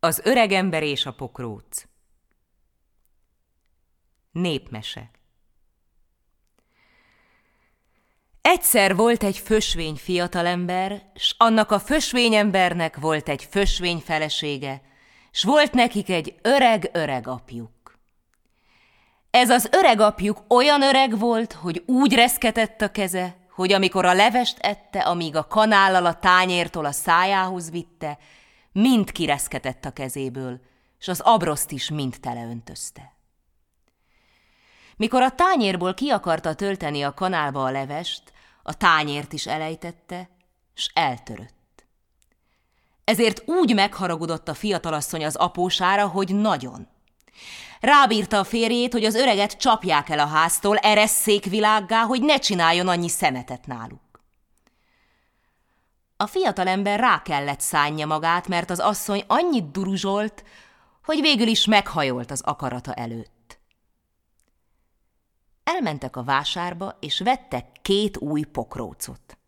Az öregember és a pokróc Népmese Egyszer volt egy fösvény fiatalember, s annak a fösvényembernek volt egy fösvény felesége, s volt nekik egy öreg-öreg apjuk. Ez az öreg apjuk olyan öreg volt, hogy úgy reszketett a keze, hogy amikor a levest ette, amíg a kanállal a tányértól a szájához vitte, mind kireszketett a kezéből, és az abroszt is mind teleöntözte. Mikor a tányérból ki akarta tölteni a kanálba a levest, a tányért is elejtette, s eltörött. Ezért úgy megharagudott a fiatalasszony az apósára, hogy nagyon. Rábírta a férjét, hogy az öreget csapják el a háztól, eresszék világgá, hogy ne csináljon annyi szemetet náluk. A fiatalember rá kellett szánja magát, mert az asszony annyit duruzsolt, hogy végül is meghajolt az akarata előtt. Elmentek a vásárba, és vettek két új pokrócot.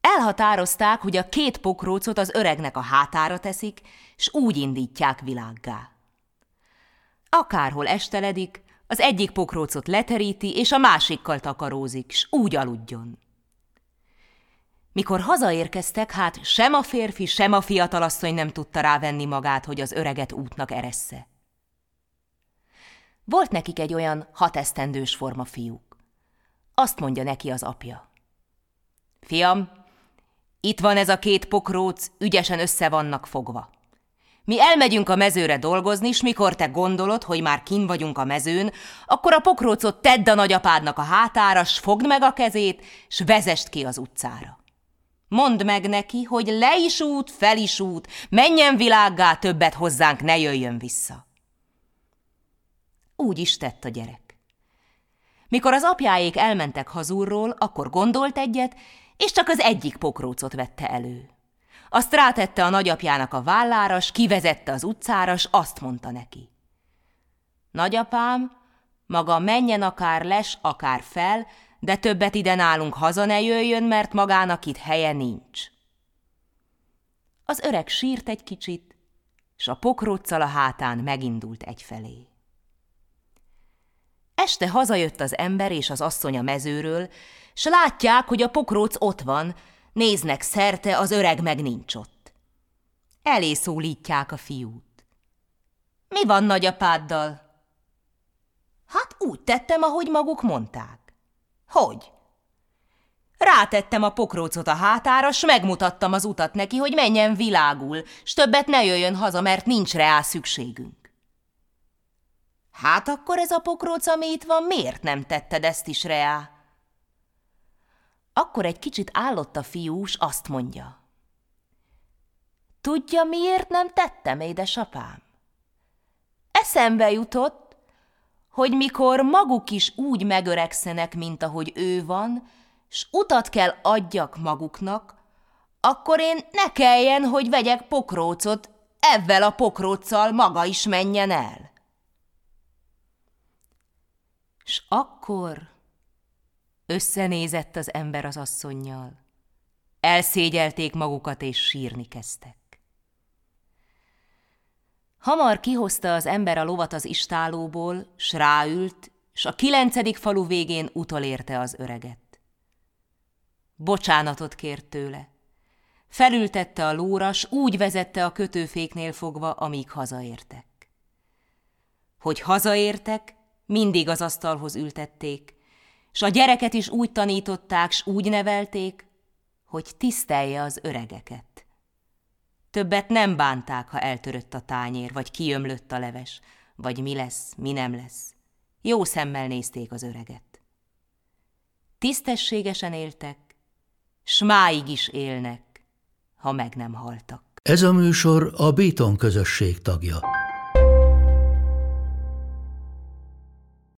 Elhatározták, hogy a két pokrócot az öregnek a hátára teszik, s úgy indítják világgá. Akárhol esteledik, az egyik pokrócot leteríti, és a másikkal takarózik, s úgy aludjon. Mikor hazaérkeztek, hát sem a férfi, sem a fiatalasszony nem tudta rávenni magát, hogy az öreget útnak eressze. Volt nekik egy olyan hatesztendős forma fiúk. Azt mondja neki az apja. Fiam, itt van ez a két pokróc, ügyesen össze vannak fogva. Mi elmegyünk a mezőre dolgozni, és mikor te gondolod, hogy már kin vagyunk a mezőn, akkor a pokrócot tedd a nagyapádnak a hátára, s fogd meg a kezét, s vezest ki az utcára. Mondd meg neki, hogy le is út, fel is út, menjen világgá, többet hozzánk ne jöjjön vissza. Úgy is tett a gyerek. Mikor az apjáék elmentek hazúrról, akkor gondolt egyet, és csak az egyik pokrócot vette elő. Azt rátette a nagyapjának a vállára, s kivezette az utcára, s azt mondta neki. Nagyapám, maga menjen akár les, akár fel, de többet ide nálunk haza ne jöjjön, mert magának itt helye nincs. Az öreg sírt egy kicsit, s a pokróccal a hátán megindult egyfelé. Este hazajött az ember és az asszony a mezőről, s látják, hogy a pokróc ott van, néznek szerte, az öreg meg nincs ott. Elé szólítják a fiút. Mi van nagyapáddal? Hát úgy tettem, ahogy maguk mondták. Hogy? Rátettem a pokrócot a hátára, s megmutattam az utat neki, hogy menjen világul, s többet ne jöjjön haza, mert nincs rá szükségünk. Hát akkor ez a pokróc, ami itt van, miért nem tetted ezt is reá? Akkor egy kicsit állott a fiús, azt mondja. Tudja, miért nem tettem, édesapám? Eszembe jutott, hogy mikor maguk is úgy megöregszenek, mint ahogy ő van, s utat kell adjak maguknak, akkor én ne kelljen, hogy vegyek pokrócot, ezzel a pokróccal maga is menjen el. S akkor összenézett az ember az asszonnyal. Elszégyelték magukat, és sírni kezdtek. Hamar kihozta az ember a lovat az istálóból, s ráült, s a kilencedik falu végén utolérte az öreget. Bocsánatot kért tőle. Felültette a lóra, s úgy vezette a kötőféknél fogva, amíg hazaértek. Hogy hazaértek, mindig az asztalhoz ültették, s a gyereket is úgy tanították, s úgy nevelték, hogy tisztelje az öregeket. Többet nem bánták, ha eltörött a tányér, vagy kiömlött a leves, vagy mi lesz, mi nem lesz. Jó szemmel nézték az öreget. Tisztességesen éltek, s máig is élnek, ha meg nem haltak. Ez a műsor a Béton közösség tagja.